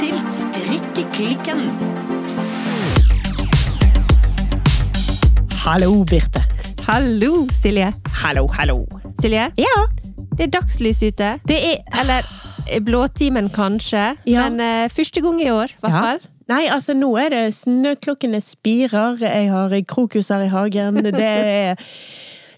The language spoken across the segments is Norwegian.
til Strikkeklikken. Hallo, Birte. Hallo, Silje. Hallo, hallo. Silje, Ja, det er dagslys ute. det er Eller eh, blåtimen, kanskje. Ja. Men uh, første gang i år, i hvert Ja. fall. Nei, altså nå er det snøklokkene spirer, jeg har krokuser i hagen, det er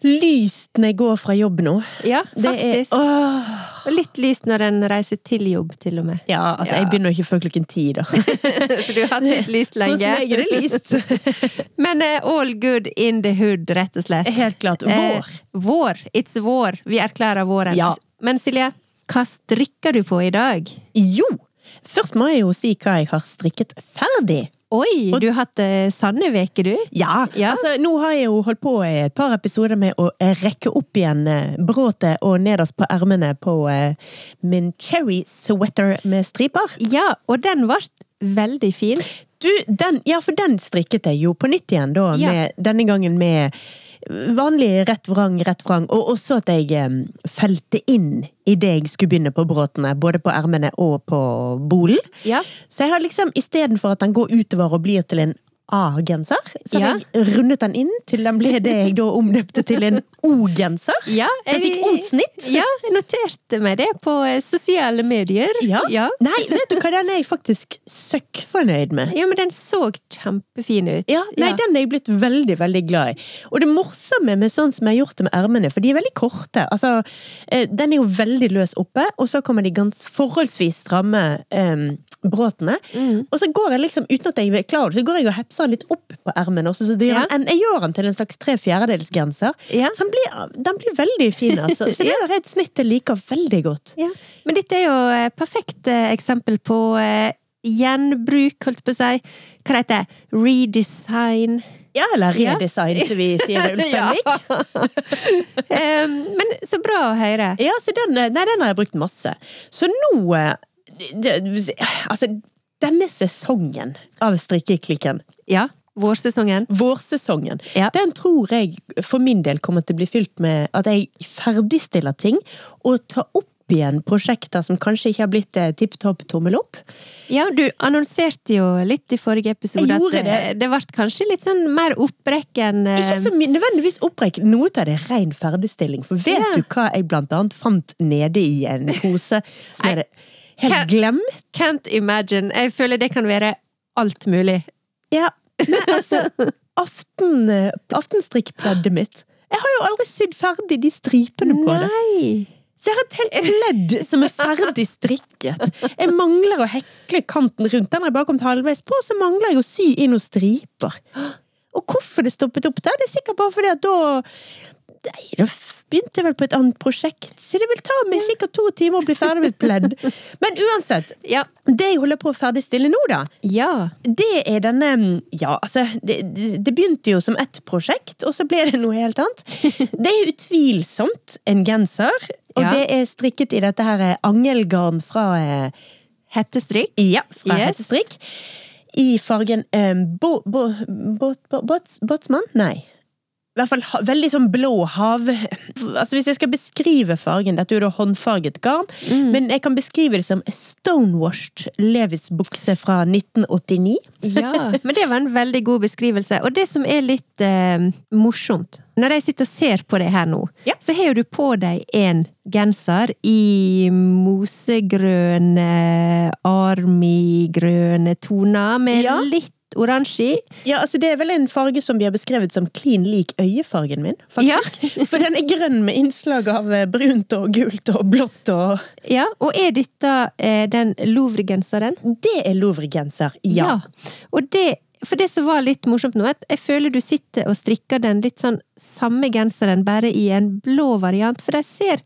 lyst når jeg går fra jobb nå. Ja, faktisk. er. Og litt lyst når en reiser til jobb, til og med. Ja, altså jeg Ja. begynner ikke før klokken ti da. Så du har hatt litt lyst Hos lenge. meg er det lyst. Men uh, all good in the hood, rett og slett. Helt klart. Vår. Uh, vår. It's vår. Vi erklærer våren. Ja. Men Silje, hva strikker du på i dag? Jo! Først må jeg jo si hva jeg har strikket ferdig. Oi, du har hatt uh, sanne veker, du. Ja, Ja. altså nå har jeg jo holdt på i et par episoder med å eh, rekke opp igjen uh, bråtet og nederst på ermene på uh, min cherry sweater med striper. Ja, og den ble veldig fin. Du, den, ja, for den strikket jeg jo på nytt igjen da, Ja. med, denne gangen med vanlig rett vrang, rett vrang, og også at jeg felte inn i det jeg skulle begynne på bråtene, både på ermene og på bolen. Ja. Så jeg har liksom, istedenfor at den går utover og blir til en A-genser, så Ja. jeg rundet den inn til den ble det jeg da omdøpte til en O-genser. Ja, Jeg fikk O-snitt. Ja, jeg noterte meg det på eh, sosiale medier. Ja. ja. Nei, vet du hva, den er jeg faktisk søkkfornøyd med. Ja, men den så kjempefin ut. Ja, nei, den er jeg blitt veldig, veldig glad i. Og det morsomme med sånn som jeg har gjort det med ermene, for de er veldig korte. Altså, eh, den er jo veldig løs oppe, og så kommer de ganske forholdsvis stramme eh, bråtene. Mm. Og så går jeg liksom, uten at jeg er klar over det, så går jeg og hepser den litt opp på ermene. også, så det gjør Ja. en, jeg gjør den til en slags tre fjerdedelsgenser. Ja. Så den blir, den blir veldig fin, altså. Så det er et snitt jeg liker veldig godt. Ja. Men dette er jo et perfekt eh, eksempel på eh, gjenbruk, holdt på å si. Hva det heter Redesign. Ja, eller Ja. redesign, som vi sier i Ulsteinvik. um, men så bra å høre. Ja, så den, nei, den har jeg brukt masse. Så nå eh, det, Altså, denne sesongen av strikkeklikken, Ja, vårsesongen. vårsesongen, Ja. den tror jeg for min del kommer til å bli fylt med at jeg ferdigstiller ting og tar opp igjen prosjekter som kanskje ikke har blitt eh, tipp topp tommel opp. Ja, du annonserte jo litt i forrige episode at det, det ble kanskje litt sånn mer opprekk enn eh, Ikke så nødvendigvis opprekk, noe av det er ren ferdigstilling. For vet Ja. du hva jeg blant annet fant nede i en pose? Som er hadde helt can't, glemt? Can't imagine. Jeg føler det kan være alt mulig. Ja, nei, altså aften, Aftenstrikkpleddet mitt. Jeg har jo aldri sydd ferdig de stripene på det. Nei! Så jeg har et helt pledd som er ferdig strikket. Jeg mangler å hekle kanten rundt. Den har jeg bare kommet halvveis på, så mangler jeg å sy inn noen striper. Og hvorfor det stoppet opp der, det er sikkert bare fordi at da Nei, da begynte jeg vel på et annet prosjekt, så det vil ta meg sikkert to timer å bli ferdig med et pledd. Men uansett, Ja. det jeg holder på å ferdigstille nå, da, Ja. det er denne Ja, altså, det, det begynte jo som ett prosjekt, og så ble det noe helt annet. Det er utvilsomt en genser, og Ja. det er strikket i dette her angelgarn fra eh, Hettestrikk. Ja, fra Yes. Hettestrikk. I fargen eh, bo, bo, bo, bo, bots, Botsmann? Nei. I hvert fall veldig sånn blå hav... Altså Hvis jeg skal beskrive fargen Dette er jo da håndfarget garn, men jeg kan beskrive det som stonewashed Levis bukse fra 1989. Ja, men det var en veldig god beskrivelse. Og det som er litt eh, morsomt Når jeg sitter og ser på det her nå, Ja. så har jo du på deg en genser i mosegrønne, armigrønne toner med Ja. litt oransje i. Ja, altså Det er vel en farge som vi har beskrevet som klin lik øyefargen min. faktisk. Ja. For den er grønn med innslag av eh, brunt og gult og blått og Ja, og er dette eh, den Louvre-genseren? Det er Louvre-genser, ja. Og det, for det som var litt morsomt nå, at jeg føler du sitter og strikker den litt sånn samme genseren, bare i en blå variant, for de ser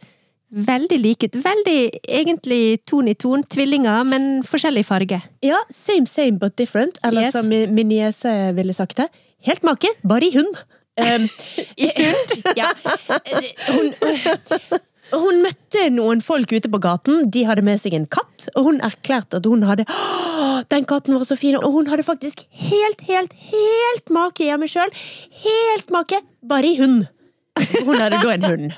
veldig like ut. Veldig egentlig ton i ton, tvillinger, men forskjellig farge. Ja, same same but different, eller Yes. som min niese ville sagt det. Helt make, bare i hund. Um, I hund? Ja. Hun, hun møtte noen folk ute på gaten, de hadde med seg en katt, og hun erklærte at hun hadde Den katten var så fin, og hun hadde faktisk helt, helt, helt make hjemme sjøl. Helt make, bare i hund. Hun hadde da en hund.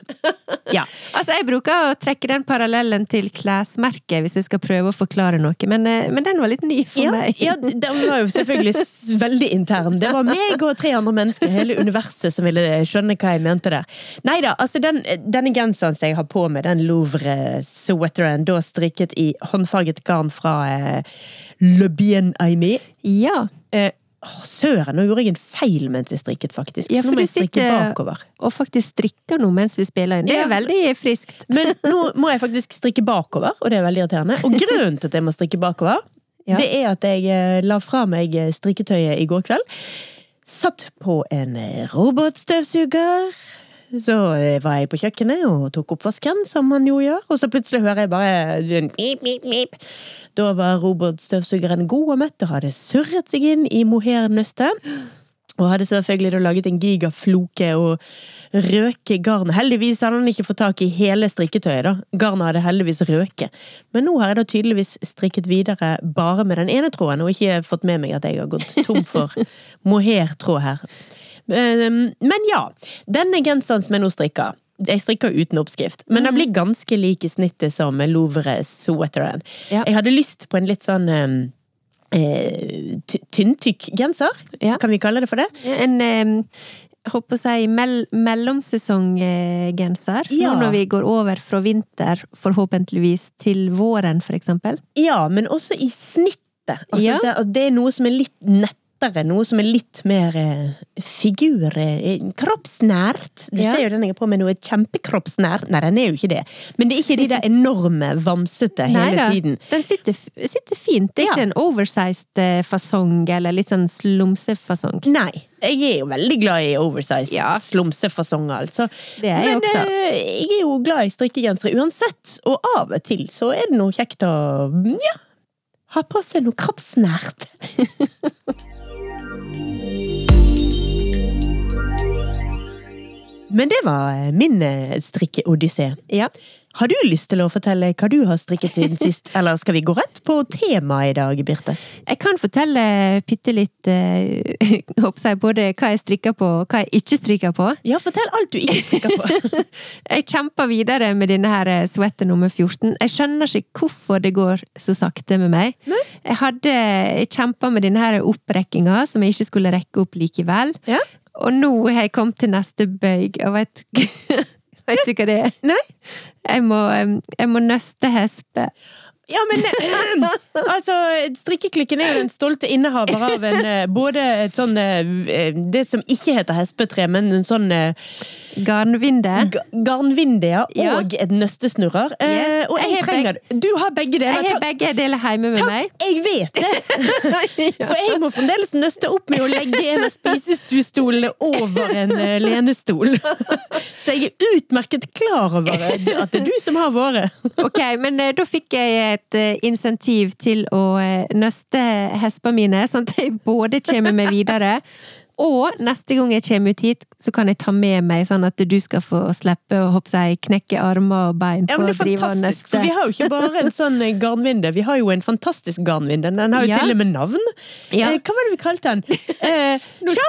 Ja. Altså, jeg bruker å trekke den parallellen til klesmerket hvis jeg skal prøve å forklare noe, men, eh, men den var litt ny for Ja, meg. ja, den var jo selvfølgelig veldig intern. Det var meg og tre andre mennesker, hele universet, som ville skjønne hva jeg mente der. Nei da, altså den, denne genseren som jeg har på meg, den Louvre-sweateren, da strikket i håndfarget garn fra eh, Le Bien Aimé. Ja, Eh, åh, søren, nå gjorde jeg en feil mens jeg strikket, faktisk. Ja, Så nå for må du jeg strikke bakover. og faktisk strikker nå mens vi spiller inn. Det er Ja. veldig friskt. Men nå må jeg faktisk strikke bakover, og det er veldig irriterende. Og grunnen til at jeg må strikke bakover, Ja. det er at jeg eh, la fra meg eh, strikketøyet i går kveld. Satt på en eh, robotstøvsuger. Så eh, var jeg på kjøkkenet og tok oppvasken, som man jo gjør. Og så plutselig hører jeg bare en pip, pip, pip. Da var robotstøvsugeren god og mett og hadde surret seg inn i mohernøstet. Og hadde selvfølgelig da laget en gigafloke og røke garnet. Heldigvis hadde han ikke fått tak i hele strikketøyet. da. Garnet hadde heldigvis røket. Men nå har jeg da tydeligvis strikket videre bare med den ene tråden, og ikke fått med meg at jeg har gått tom for mohairtråd her. Um, Men ja, denne genseren som jeg nå strikker jeg strikker uten oppskrift, men den blir ganske lik i snittet som Louvre-sweateren. Ja. Jeg hadde lyst på en litt sånn um, eh, tynntykk genser. Ja. Kan vi kalle det for det? En eh, jeg håper å si mell mellomsesonggenser. Ja. Nå når vi går over fra vinter, forhåpentligvis, til våren, for eksempel. Ja, men også i snittet. Altså, Ja. det, det er noe som er litt nettere, noe som er litt mer eh, figur... Eh, kroppsnært. Du Ja. ser jo den jeg har på meg nå, er kjempekroppsnær. Nei, den er jo ikke det. Men det er ikke de der enorme, vamsete hele Neida, tiden. Den sitter, sitter fint. Det er Ja. ikke en oversized eh, fasong, eller litt sånn slumsefasong. Nei. Jeg er jo veldig glad i oversized Ja. slumsefasonger, altså. Det er jeg Men også. eh, jeg er jo glad i strikkegensere uansett, og av og til så er det noe kjekt å ja, ha på seg noe kroppsnært. Men det var min eh, strikkeodyssé. Ja. Har du lyst til å fortelle hva du har strikket siden sist, eller skal vi gå rett på temaet i dag, Birte? Jeg kan fortelle bitte litt eh, jeg, både hva jeg strikker på, og hva jeg ikke strikker på. Ja, fortell alt du ikke strikker på. Jeg kjemper videre med denne her eh, sweater nummer 14. Jeg skjønner ikke hvorfor det går så sakte med meg. Jeg hadde kjempa med denne her opprekkinga, som jeg ikke skulle rekke opp likevel. Ja. Og nå har jeg kommet til neste bøyg, og vet, vet du hva det er? Nei? Jeg må, jeg må nøste hespe. Ja, men eh, altså, Strikkeklikken er jo den stolte innehaver av en eh, både et sånn eh, Det som ikke heter hespetre, men en sånn Garnvinde. ga- garnvinde, ja, Ja. og et nøstesnurrer. Yes, og jeg jeg har trenger Du har begge deler! Jeg har Takk! begge deler hjemme med meg. Takk, jeg vet det! For jeg må fremdeles nøste opp med å legge en av spisestuestolene over en eh, lenestol. Så jeg er utmerket klar over at det er du som har våre. Ok, men eh, da fikk jeg et eh, insentiv til å eh, nøste hespene mine, sånn at jeg både kommer meg videre, og neste gang jeg kommer ut hit, så kan jeg ta med meg, sånn at du skal få slippe å hoppe seg, knekke armer og bein Ja, men det er fantastisk, for vi har jo ikke bare en sånn eh, garnvinde, vi har jo en fantastisk garnvinde. Den har jo Ja. til og med navn. Ja. Eh, hva var det vi kalte den? Eh.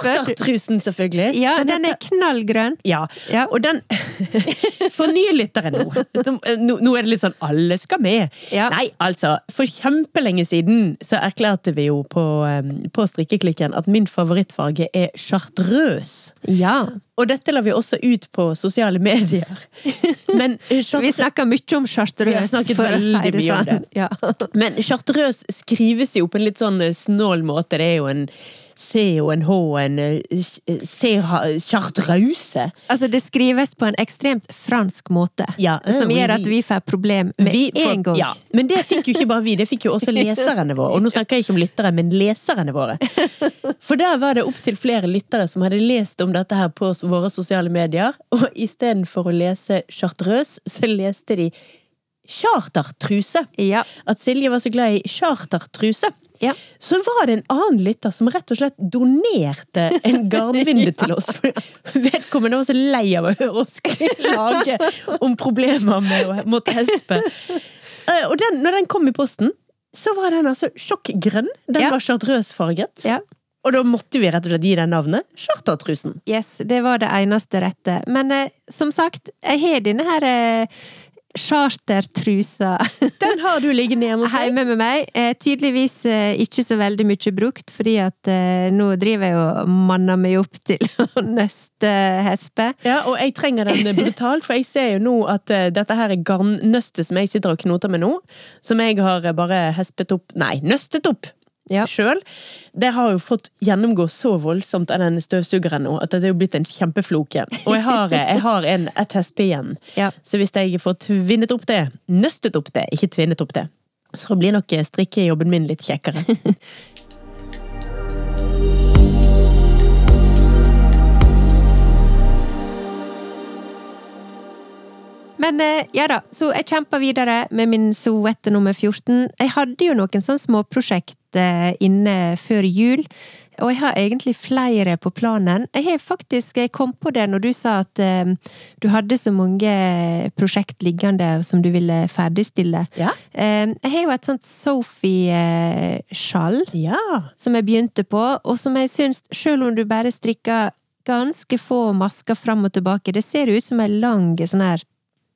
Chartertrusen, selvfølgelig. Ja, den er knallgrønn. Ja, Ja. og den For nye lyttere nå. nå. Nå er det litt sånn alle skal med. Ja. Nei, altså. For kjempelenge siden så erklærte vi jo på, eh, på strikkeklikken at min favorittfarge er chartreuse. Ja. Og dette la vi også ut på sosiale medier. Men chartre... Vi snakker mye om chartreuse, for å si det sånn. Ja. Men chartreuse skrives jo på en litt sånn eh, snål måte. Det er jo en C og en H og en eh, chartreuse. Altså, det skrives på en ekstremt fransk måte, Ja, som gjør at vi får problem med Vi for, en gang. Ja, men det fikk jo ikke bare vi, det fikk jo også leserne våre. Og nå snakker jeg ikke om lyttere, men leserne våre. For der var det opptil flere lyttere som hadde lest om dette her på våre sosiale medier, og istedenfor å lese chartreuse, så leste de chartertruse. Ja. At Silje var så glad i chartertruse. Ja. Så var det en annen lytter som rett og slett donerte en garnvinde til oss. For vedkommende var så lei av å høre oss klage om problemer med å måtte hespe. Eh, Og den, når den kom i posten, så var den altså sjokkgrønn. Den Ja. var chartreuse-farget. Ja. Og da måtte vi rett og slett gi den navnet Chartertrusen. Yes, det var det eneste rette. Men eh, som sagt, jeg har denne her eh, chartertrusa Den har du liggende hjemme hos deg. hjemme med meg. Eh, tydeligvis eh, ikke så veldig mye brukt, fordi at eh, nå driver jeg og manner meg opp til å nøste hespe. Ja, og jeg trenger den brutalt, for jeg ser jo nå at eh, dette her er garnnøstet som jeg sitter og knoter med nå. Som jeg har eh, bare hespet opp Nei, nøstet opp! Ja. Sjøl. Det har jo fått gjennomgå så voldsomt av den støvsugeren nå at det er jo blitt en kjempefloke. Og jeg har, eh, jeg har en, et hespe igjen. Ja. Så hvis jeg får tvinnet opp det, nøstet opp det, ikke tvinnet opp det, så blir nok eh, strikkejobben min litt kjekkere. Men eh, ja da, så jeg kjempa videre med min soette nummer 14. Jeg hadde jo noen sånne småprosjekt inne før jul, og jeg har egentlig flere på planen. Jeg har faktisk jeg kom på det når du sa at um, du hadde så mange prosjekt liggende som du ville ferdigstille. Ja. Um, jeg har jo et sånt Sophie-skjall Ja. som jeg begynte på, og som jeg syns, selv om du bare strikker ganske få masker fram og tilbake, det ser ut som ei lang sånn her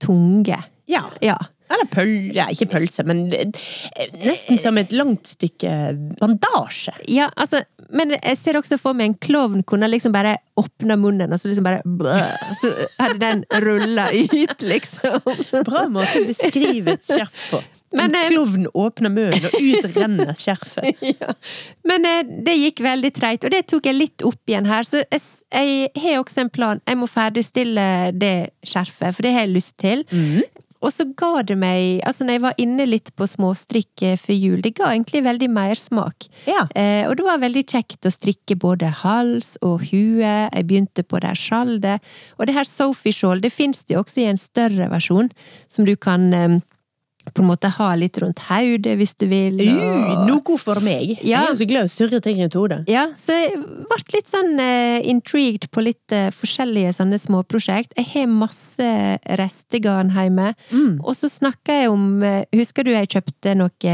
tunge. Ja. Ja. Eller pølse ikke pølse, men eh, nesten som et langt stykke bandasje. Ja, altså, men jeg ser også for meg en klovn kunne liksom bare åpne munnen, og så liksom bare bløh, Så hadde den rulla ut, liksom. Bra måte å beskrive et skjerf på. Men, en eh, klovn åpner munnen, og ut renner skjerfet. ja. Men eh, det gikk veldig treit, og det tok jeg litt opp igjen her. Så jeg, jeg har også en plan. Jeg må ferdigstille det skjerfet, for det har jeg lyst til. Og så ga det meg Altså, når jeg var inne litt på småstrikk før jul, det ga egentlig veldig mersmak. Ja. Eh, og det var veldig kjekt å strikke både hals og hue. Jeg begynte på det her skjaldet. Og det her Sophie-skjold, det fins det jo også i en større versjon, som du kan eh, på en måte ha litt rundt hodet hvis du vil. Uh, noe for meg. Jeg er jo så glad i å surre ting rundt hodet. ja, så jeg ble litt sånn uh, intrigued på litt uh, forskjellige sånne småprosjekt. Jeg har masse restegarn hjemme. Og så snakka jeg om uh, Husker du jeg kjøpte noe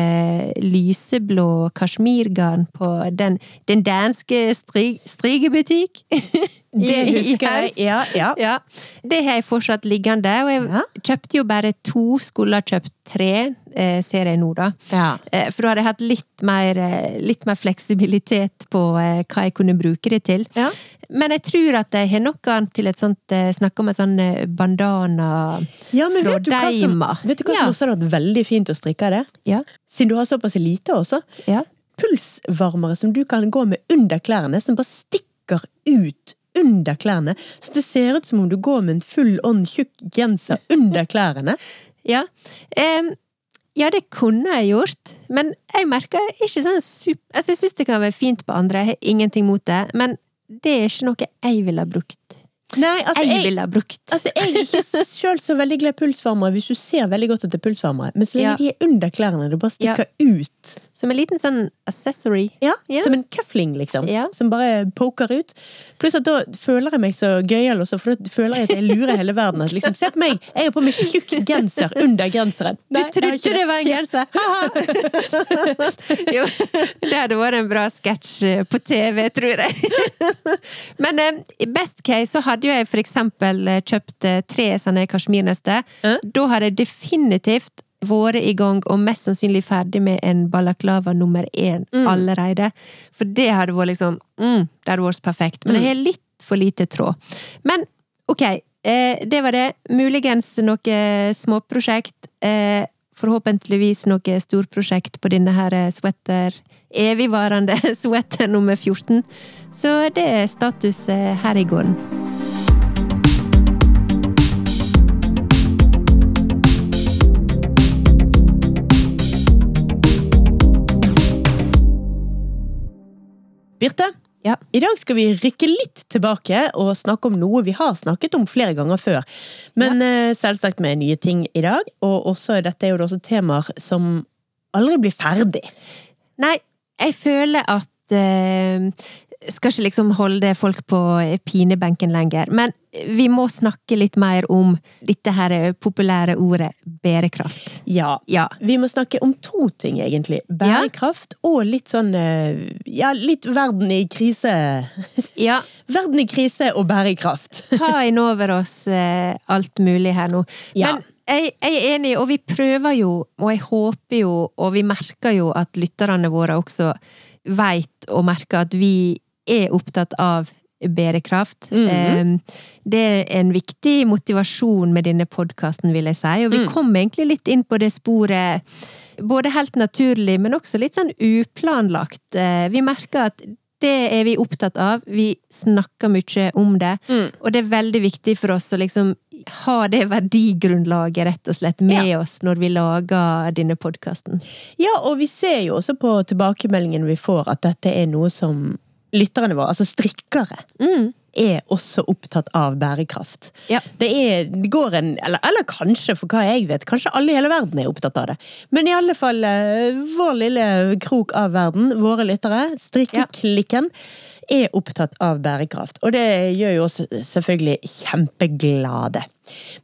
lyseblå kasjmirgarn på den, den danske stri, strigebutikk? Det husker jeg. Ja, ja. Ja, det har jeg fortsatt liggende, og jeg kjøpte jo bare to, skulle ha kjøpt tre, eh, ser jeg nå da. Ja. Eh, For da hadde jeg hatt litt mer, eh, litt mer fleksibilitet på eh, hva jeg kunne bruke det til. Ja. Men jeg tror at jeg har noe til et sånt eh, Snakke om en sånn eh, bandana Ja, men fra Deima. vet du hva som også hadde vært veldig fint å strikke av det? Ja. Siden du har såpass lite også. Ja. Pulsvarmere som du kan gå med under klærne, som bare stikker ut under klærne. Så det ser ut som om du går med en full on tjukk genser under klærne. Ja. Um, ja, det kunne jeg gjort, men jeg merker ikke sånn super... Altså, jeg syns det kan være fint på andre, jeg har ingenting mot det, men det er ikke noe jeg ville ha brukt. Nei, altså Jeg jeg, ville ha brukt. altså, jeg er ikke sjøl så veldig glad i pulsvarmere hvis du ser veldig godt at det er pulsvarmere. Men så lenge Ja. de er under klærne, det bare stikker ut. Som en liten sånn accessory. Ja, Ja. Som en cuffling, liksom. Ja. Som bare poker ut. Pluss at da føler jeg meg så gøyal også, for da føler jeg at jeg lurer hele verden. At liksom, se på meg, jeg har på meg tjukk genser under genseren. Du Nei, trodde det var en genser! jo, det hadde vært en bra sketsj eh, på TV, tror jeg. Men i best case så hadde jo jeg for eksempel eh, kjøpt eh, tre sånne kasjmirnøster. Ja. Da hadde jeg definitivt vært i gang og mest sannsynlig ferdig med en balaklava nummer én allerede. For det hadde vært liksom mm, Det hadde vært perfekt. Men jeg har litt for lite tråd. Men ok, eh, det var det. Muligens noe småprosjekt. Eh, forhåpentligvis noe storprosjekt på denne her eh, sweater. Evigvarende sweater nummer 14. Så det er status her i gården. Birte, Ja. i dag skal vi rykke litt tilbake og snakke om noe vi har snakket om flere ganger før. Men ja. selvsagt med nye ting i dag, og også, dette er jo også temaer som aldri blir ferdig. Nei, jeg føler at uh, Skal ikke liksom holde folk på pinebenken lenger, men vi må snakke litt mer om dette her populære ordet bærekraft. Ja. Ja. Vi må snakke om to ting, egentlig. Bærekraft og litt sånn eh, Ja, litt verden i krise. Ja, Verden i krise og bærekraft. ta inn over oss eh, alt mulig her nå. Ja. Men jeg, jeg er enig, og vi prøver jo, og jeg håper jo, og vi merker jo at lytterne våre også veit og merker at vi er opptatt av bærekraft. Mm -hmm. Det er en viktig motivasjon med denne podkasten, vil jeg si, og vi Mm. kom egentlig litt inn på det sporet, både helt naturlig, men også litt sånn uplanlagt. Eh, Vi merker at det er vi opptatt av, vi snakker mye om det, Mm. og det er veldig viktig for oss å liksom ha det verdigrunnlaget rett og slett med oss når vi lager denne podkasten. Ja, og vi ser jo også på tilbakemeldingen vi får, at dette er noe som lytterne våre, altså strikkere, er også opptatt av bærekraft. Ja. Det, er, det går en eller, eller kanskje, for hva jeg vet, kanskje alle i hele verden er opptatt av det. Men i alle fall eh, vår lille krok av verden, våre lyttere, strikkeklikken, er opptatt av bærekraft. Og det gjør jo oss selvfølgelig kjempeglade.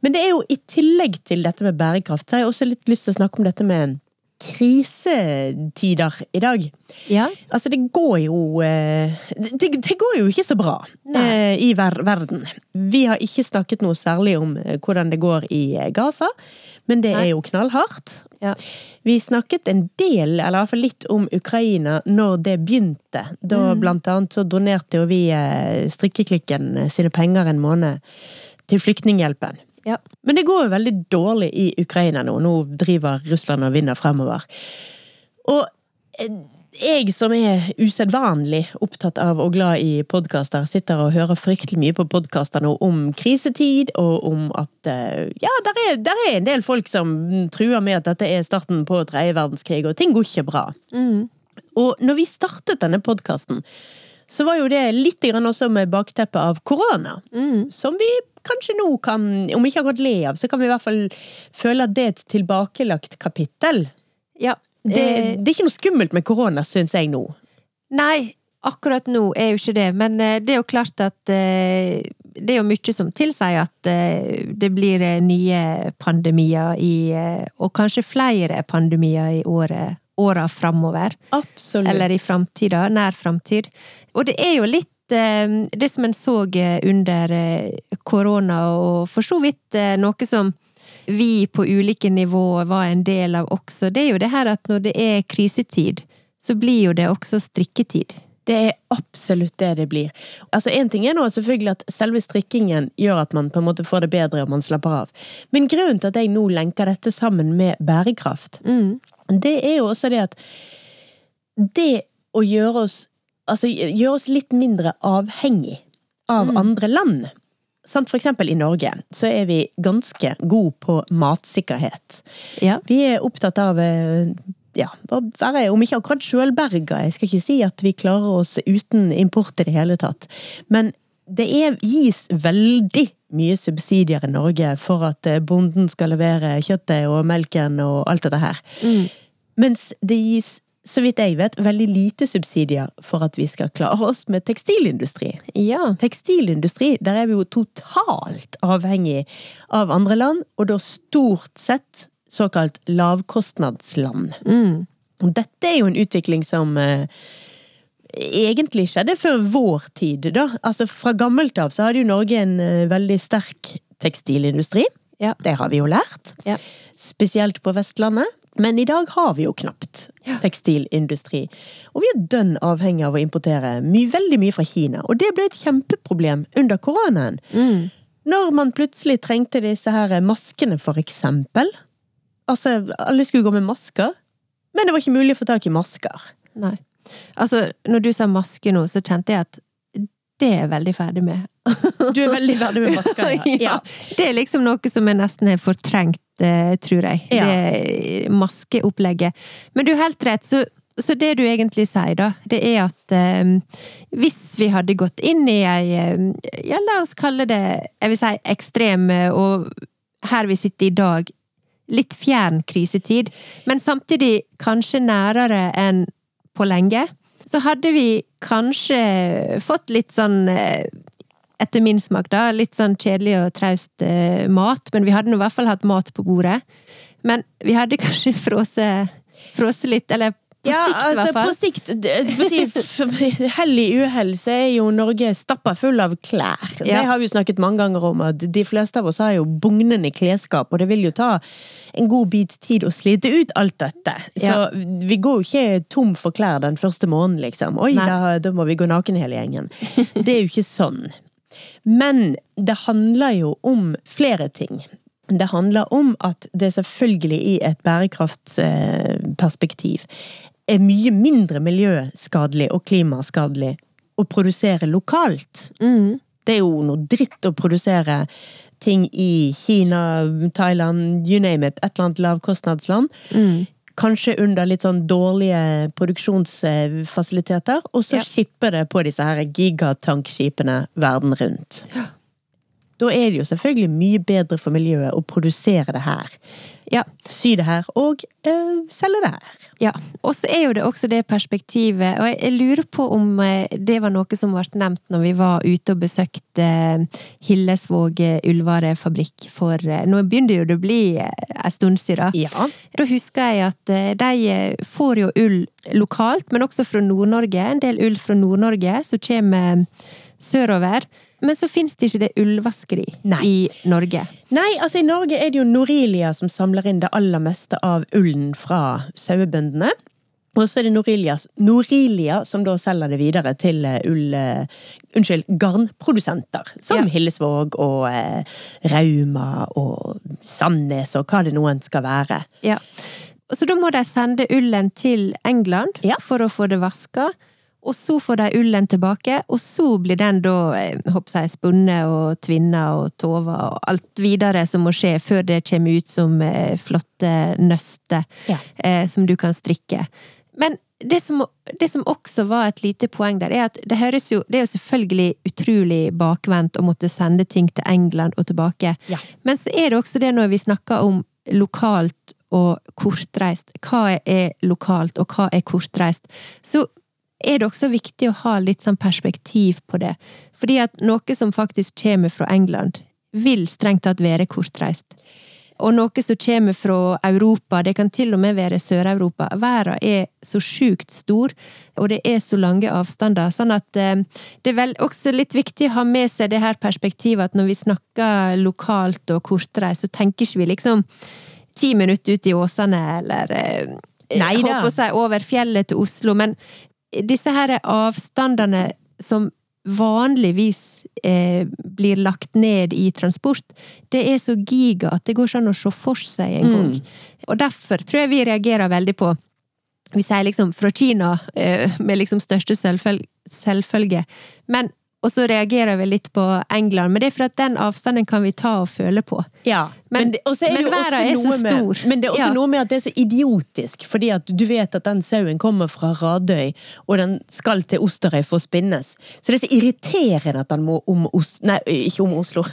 Men det er jo i tillegg til dette med bærekraft, så har jeg også litt lyst til å snakke om dette med krisetider i dag. Ja. Altså, det går jo eh, Det, det går jo ikke så bra Nei. eh, i ver verden. Vi har ikke snakket noe særlig om eh, hvordan det går i Gaza, men det Nei. er jo knallhardt. Ja. Vi snakket en del, eller i hvert fall litt om Ukraina når det begynte. Da Mm. blant annet så donerte jo vi Strikkeklikken sine penger en måned til Flyktninghjelpen. Ja. Men det går jo veldig dårlig i Ukraina nå. Nå driver Russland og vinner fremover. Og eh, jeg som er usedvanlig opptatt av og glad i podkaster, sitter og hører fryktelig mye på podkaster nå om krisetid, og om at eh, ja, der er, der er en del folk som truer med at dette er starten på tredje verdenskrig, og ting går ikke bra. Og når vi startet denne podkasten, så var jo det litt grann også med bakteppet av korona. Som vi kanskje nå kan, om ikke akkurat le av, så kan vi i hvert fall føle at det er et tilbakelagt kapittel. ja. Det, Eh, det er ikke noe skummelt med korona, syns jeg nå. Nei, akkurat nå er jo ikke det, men eh, det er jo klart at eh, det er jo mye som tilsier at eh, det blir nye pandemier i Og kanskje flere pandemier i året, åra framover. Absolutt. Eller i framtida, nær framtid. Og det er jo litt det som en så eh, under eh, korona, og for så vidt eh, noe som vi på ulike nivåer var en del av også, det er jo det her at når det er krisetid, så blir jo det også strikketid. Det er absolutt det det blir. Altså En ting er nå selvfølgelig at selve strikkingen gjør at man på en måte får det bedre og man slapper av. Men grunnen til at jeg nå lenker dette sammen med bærekraft, det er jo også det at det å gjøre oss Altså gjøre oss litt mindre avhengig av andre land. Sant? For eksempel i Norge så er vi ganske gode på matsikkerhet. Ja. Vi er opptatt av eh, ja, å være, om ikke akkurat sjølberga, jeg skal ikke si at vi klarer oss uten import i det hele tatt, men det er, gis veldig mye subsidier i Norge for at eh, bonden skal levere kjøttet og melken og alt dette her. Mens det gis, så vidt jeg vet, veldig lite subsidier for at vi skal klare oss med tekstilindustri Ja. tekstilindustri, der er vi jo totalt avhengig av andre land, og da stort sett såkalt lavkostnadsland. Og dette er jo en utvikling som eh, egentlig skjedde før vår tid, da. Altså fra gammelt av så hadde jo Norge en eh, veldig sterk tekstilindustri. Ja. Det har vi jo lært. Ja. Spesielt på Vestlandet. Men i dag har vi jo knapt tekstilindustri. Og vi er dønn avhengig av å importere my veldig mye fra Kina. Og det ble et kjempeproblem under koronaen. Når man plutselig trengte disse her maskene, for eksempel. Altså, alle skulle gå med masker, men det var ikke mulig å få tak i masker. Nei. Altså, når du sa maske nå, så kjente jeg at det er jeg veldig ferdig med. Du er veldig ferdig med masker, ja. ja. Det er liksom noe som jeg nesten har fortrengt, eh, tror jeg. Ja. Det maskeopplegget. Men du har helt rett, så, så det du egentlig sier, da, det er at eh, hvis vi hadde gått inn i ei eh, Ja, la oss kalle det jeg vil si ekstrem, eh, og her vi sitter i dag, litt fjern krisetid, men samtidig kanskje nærere enn på lenge, så hadde vi kanskje fått litt sånn eh, etter min smak, da, litt sånn kjedelig og traust eh, mat, men vi hadde nå i hvert fall hatt mat på bordet. Men vi hadde kanskje frosset litt, eller ja, sikt i altså, hvert. På sikt, Hell i uhell så er jo Norge stappa full av klær. Det har vi jo snakket mange ganger om, at de fleste av oss har jo bugnende klesskap, og det vil jo ta en god bit tid å slite ut alt dette. Så Ja. vi går jo ikke tom for klær den første måneden, liksom. Oi, da, da må vi gå naken hele gjengen. Det er jo ikke sånn. Men det handler jo om flere ting. Det handler om at det selvfølgelig i et bærekraftsperspektiv er mye mindre miljøskadelig og klimaskadelig å produsere lokalt. Det er jo noe dritt å produsere ting i Kina, Thailand, you name it, et eller annet lavkostnadsland. Kanskje under litt sånn dårlige produksjonsfasiliteter, og så Ja. skipper det på disse her gigatankskipene verden rundt. Da er det jo selvfølgelig mye bedre for miljøet å produsere det her. Ja. Sy det her, og øh, selge det her. Ja, og så er jo det også det perspektivet, og jeg, lurer på om eh, det var noe som ble nevnt når vi var ute og besøkte eh, Hillesvåg ullvarefabrikk for Nå begynner jo det å bli en stund siden. Ja. Da husker jeg at de får jo ull lokalt, men også fra Nord-Norge. En del ull fra Nord-Norge som kommer sørover. Men så finnes det ikke det ullvaskeri Nei. i Norge. Nei, altså i Norge er det jo Norilia som samler inn det aller meste av ullen fra sauebøndene. Og så er det Norilia, Norilia som da selger det videre til eh, ull... eh, unnskyld, garnprodusenter. Som Ja. Hillesvåg og eh, Rauma og Sandnes og hva det noen skal være. Ja. Så da må de sende ullen til England Ja. for å få det vaska. Og så får de ullen tilbake, og så blir den da eh, håper jeg, spunnet og tvinna og tova og alt videre som må skje før det kommer ut som eh, flotte nøster Ja. eh, som du kan strikke. Men det som, det som også var et lite poeng der, er at det høres jo Det er jo selvfølgelig utrolig bakvendt å måtte sende ting til England og tilbake. Ja. Men så er det også det når vi snakker om lokalt og kortreist. Hva er lokalt, og hva er kortreist? Så er det også viktig å ha litt sånn perspektiv på det. Fordi at noe som faktisk kommer fra England, vil strengt tatt være kortreist. Og noe som kommer fra Europa, det kan til og med være Sør-Europa. Verden er så sjukt stor, og det er så lange avstander. Sånn at eh, det er vel også litt viktig å ha med seg det her perspektivet at når vi snakker lokalt og kortreist, så tenker ikke vi liksom ti minutter ut i Åsane, eller Nei, Neida. håper å si over fjellet til Oslo. Men disse her avstandene som vanligvis eh, blir lagt ned i transport, det er så giga at det går ikke an å se for seg en gang. Og derfor tror jeg vi reagerer veldig på Vi sier liksom fra Kina eh, med liksom største selvfølge. Men og så reagerer vi litt på England, men det er for at den avstanden kan vi ta og føle på. Ja, Men- men, er verden er så med, stor. men det er også Ja. noe med at det er så idiotisk, fordi at du vet at den sauen kommer fra Radøy, og den skal til Osterøy for å spinnes. Så det er så irriterende at den må om Oslo Nei, ikke om Oslo.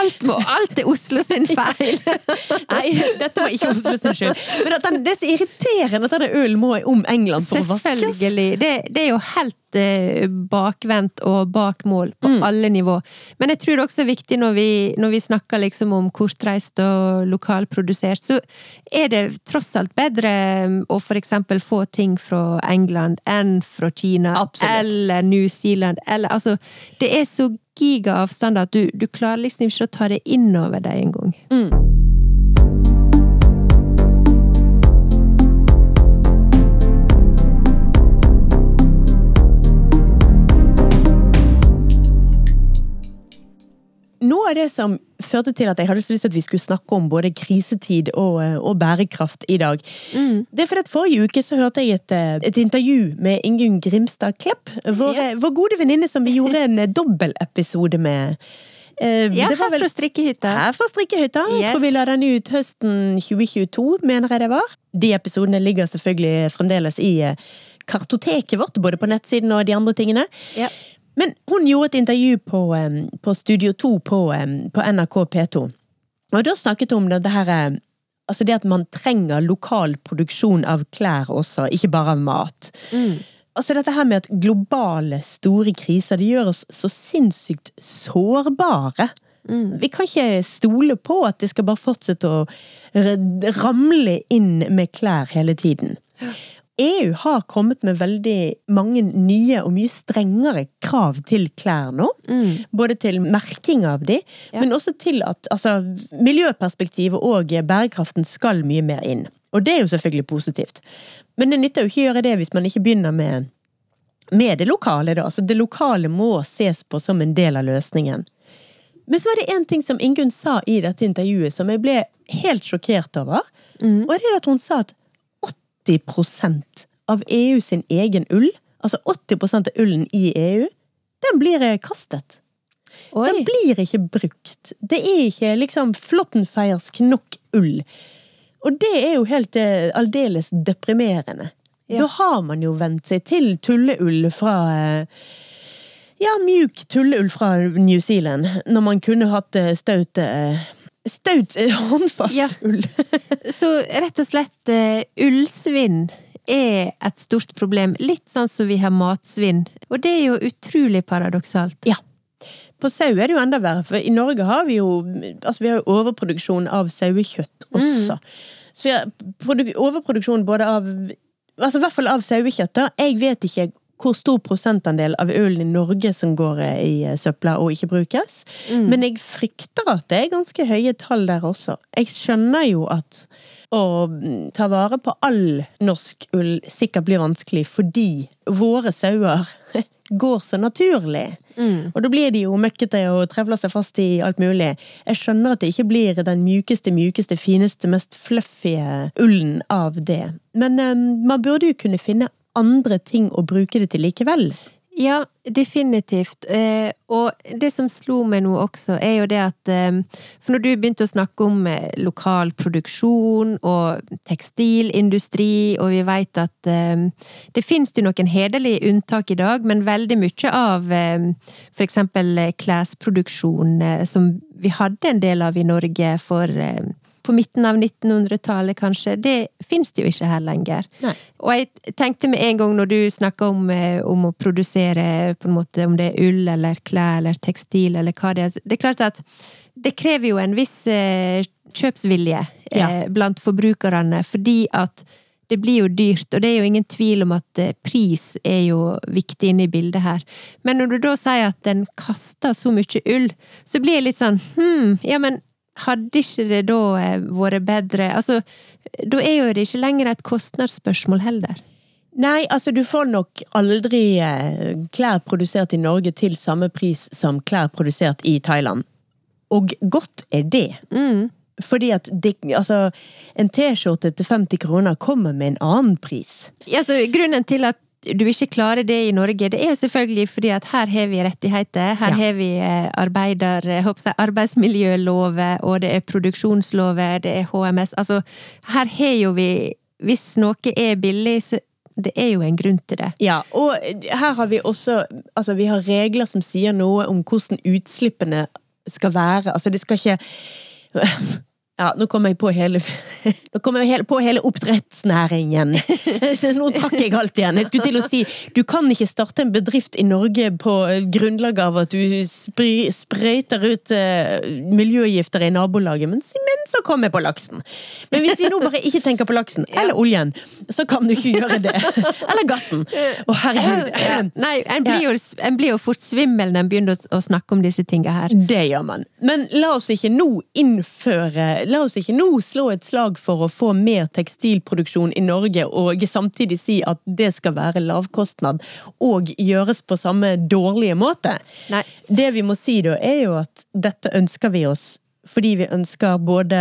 Alt, må, alt er Oslo sin feil! Nei, dette var ikke Oslo sin skyld. Men den, det er så irriterende at denne ølen må om England for å vaskes. Selvfølgelig. Det, det er jo helt eh, bakvendt og bak mål på Mm. alle nivå. Men jeg tror det også er viktig når vi, når vi snakker liksom om kortreist og lokalprodusert, så er det tross alt bedre eh, å for eksempel få ting fra England enn fra Kina Absolutt. eller New Zealand. Eller, altså, det er så giga avstander at du, du klarer liksom ikke å ta det inn over deg engang. Noe av det som førte til at jeg hadde så lyst til at vi skulle snakke om både krisetid og, eh, og bærekraft i dag, det er fordi at forrige uke så hørte jeg et, eh, et intervju med Ingunn Grimstad Klepp, vår, Ja. vår gode venninne som vi gjorde en dobbeltepisode med. Eh, Ja, det var her fra strikkehytta. her fra Strikkehytta. Yes. hvor vi la den ut høsten 2022, mener jeg det var. De episodene ligger selvfølgelig fremdeles i eh, kartoteket vårt, både på nettsiden og de andre tingene. Ja. Men hun gjorde et intervju på, på Studio 2 på, på NRK P2. Og da snakket hun om det, det her Altså det at man trenger lokal produksjon av klær også, ikke bare av mat. Mm. altså dette her med at globale, store kriser, det gjør oss så sinnssykt sårbare. Vi kan ikke stole på at det skal bare fortsette å ramle inn med klær hele tiden. EU har kommet med veldig mange nye og mye strengere krav til klær nå. Både til merking av de, Ja. men også til at altså, miljøperspektivet og bærekraften skal mye mer inn. Og det er jo selvfølgelig positivt. Men det nytter jo ikke å gjøre det hvis man ikke begynner med, med det lokale. Da. Altså, det lokale må ses på som en del av løsningen. Men så var det én ting som Ingunn sa i dette intervjuet som jeg ble helt sjokkert over. Og det er at hun sa at 80% av EU sin egen ull, altså 80% av ullen i EU, den blir kastet. kastet. Den blir ikke brukt. Det er ikke liksom flåttenfeiersk nok ull. Og det er jo helt eh, aldeles deprimerende. Ja. Da har man jo vent seg til tulleull fra eh, Ja, mjuk tulleull fra New Zealand, når man kunne hatt eh, staut eh, Staut eh, håndfast Ja. ull. Så rett og slett uh, ullsvinn er et stort problem. Litt sånn som vi har matsvinn. Og det er jo utrolig paradoksalt. Ja. På sau er det jo enda verre, for i Norge har vi jo altså vi har jo overproduksjon av sauekjøtt også. Så vi har overproduksjon både av altså i hvert fall av sauekjøtt. Jeg vet ikke hvor stor prosentandel av ølen i Norge som går eh, i eh, søpla og ikke brukes. Men jeg frykter at det er ganske høye tall der også. Jeg skjønner jo at å mm, ta vare på all norsk ull sikkert blir vanskelig fordi våre sauer går så naturlig. Og da blir de jo møkkete og trevler seg fast i alt mulig. Jeg skjønner at det ikke blir den mjukeste, mjukeste, fineste, mest fluffy ullen av det. Men um, man burde jo kunne finne andre ting å bruke det til likevel. Ja, definitivt. Eh, og det som slo meg nå også, er jo det at eh, For når du begynte å snakke om eh, lokal produksjon og tekstilindustri, og vi veit at det finnes jo noen hederlige unntak i dag, men veldig mye av for eksempel klesproduksjon, som vi hadde en del av i Norge for på midten av 1900-tallet, kanskje, det fins det jo ikke her lenger. Nei. Og jeg tenkte med en gang når du snakka om, eh, om å produsere på en måte, om det er ull eller klær eller tekstil eller hva det er Det er klart at det krever jo en viss eh, kjøpsvilje eh, Ja. blant forbrukerne, fordi at det blir jo dyrt, og det er jo ingen tvil om at pris er jo viktig inne i bildet her. Men når du da sier at den kaster så mye ull, så blir jeg litt sånn hm, ja, men hadde ikke det da eh, vært bedre Altså, da er jo det ikke lenger et kostnadsspørsmål heller. Nei, altså du får nok aldri eh, klær produsert i Norge til samme pris som klær produsert i Thailand. Og godt er det. Fordi at det, altså, en T-skjorte til 50 kroner kommer med en annen pris. Altså, grunnen til at du ikke klarer det i Norge, det er jo selvfølgelig fordi at her har vi rettigheter. Her Ja. har vi eh, arbeider, håper jeg, arbeidsmiljølover, og det er produksjonslover, det er HMS. Altså, her har jo vi Hvis noe er billig, så det er jo en grunn til det. Ja, og her har vi også Altså, vi har regler som sier noe om hvordan utslippene skal være. Altså, det skal ikke Ja, nå kommer jeg på hele jeg på hele oppdrettsnæringen. Nå trakk jeg alt igjen. Jeg skulle til å si du kan ikke starte en bedrift i Norge på grunnlag av at du sprøyter ut eh, miljøgifter i nabolaget, men, men så kom jeg på laksen. Men hvis vi nå bare ikke tenker på laksen, eller oljen, så kan du ikke gjøre det. Eller gassen. Å, herregud. Nei, en blir, jo, en blir jo fort svimmel når en begynner å, å snakke om disse tinga her. Det gjør man. Men la oss ikke nå innføre La oss ikke nå slå et slag for å få mer tekstilproduksjon i Norge, og samtidig si at det skal være lavkostnad og gjøres på samme dårlige måte. Nei. Det vi må si da, er jo at dette ønsker vi oss fordi vi ønsker både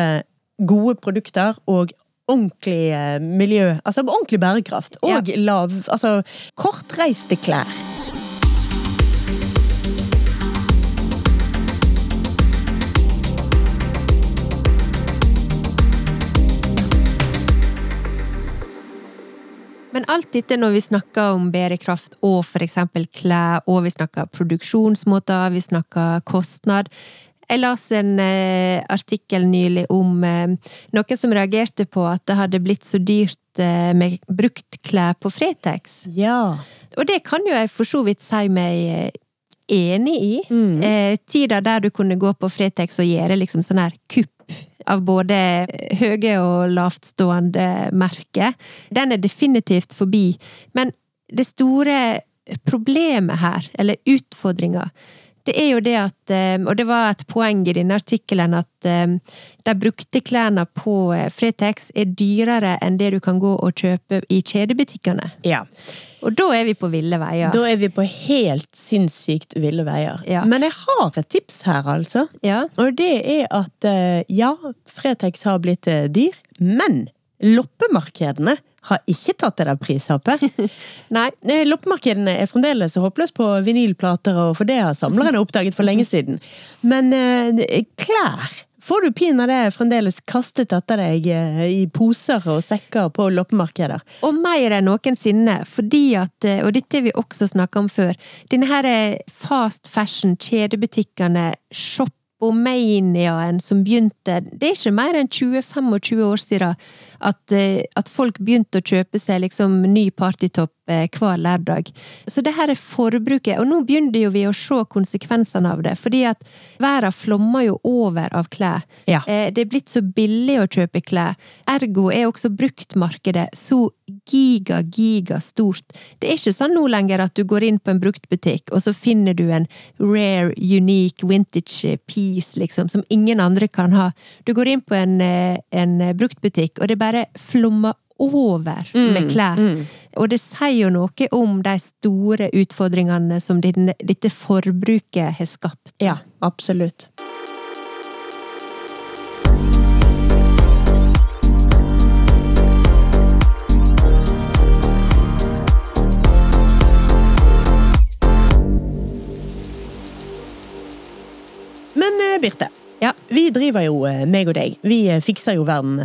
gode produkter og ordentlig miljø, altså ordentlig bærekraft, og lav, altså kortreiste klær. Men alt dette når vi snakker om bærekraft og eksempel klær, og vi snakker produksjonsmåter, vi snakker kostnad Jeg leste en eh, artikkel nylig om eh, noen som reagerte på at det hadde blitt så dyrt eh, med bruktklær på Fretex. Ja. Og det kan jo jeg for så vidt si meg eh, enig i. Mm. Eh, tida der du kunne gå på Fretex og gjøre liksom sånn her kupp av både høye og lavtstående merker, den er definitivt forbi. Men det store problemet her, eller utfordringa, det er jo det at eh, Og det var et poeng i denne artikkelen at eh, de brukte klærne på eh, Fretex er dyrere enn det du kan gå og kjøpe i kjedebutikkene. ja. Og da er vi på ville veier. Da er vi på helt sinnssykt ville veier. Ja. Men jeg har et tips her, altså. Ja. Og det er at ja, Fretex har blitt dyr, men loppemarkedene har ikke tatt det der prishoppet. Nei. Eh, Loppemarkedene er fremdeles håpløse på vinylplater, og for det har samlerne oppdaget for lenge siden. Men eh, klær får du pinadø fremdeles kastet etter deg eh, i poser og sekker på loppemarkeder. Og mer enn noensinne, fordi at, og dette har vi også snakka om før, denne her fast fashion, kjedebutikkene, shopomaniaen som begynte Det er ikke mer enn 20-25 år siden at, eh, at folk begynte å kjøpe seg liksom ny partytopp eh, hver lørdag. Så det her er forbruket, og nå begynner jo vi å se konsekvensene av det, fordi at verden flommer jo over av klær. Ja. Eh, Det er blitt så billig å kjøpe klær, ergo er også bruktmarkedet så giga, giga stort. Det er ikke sånn nå lenger at du går inn på en bruktbutikk, og så finner du en rare, unique, vintage piece, liksom, som ingen andre kan ha. Du går inn på en, eh, en bruktbutikk, og det bare flommer over med klær. Og det sier jo noe om de store utfordringene som dette forbruket har skapt. Ja, absolutt. Birte, Ja. vi driver jo, eh, meg og deg, vi eh, fikser jo verden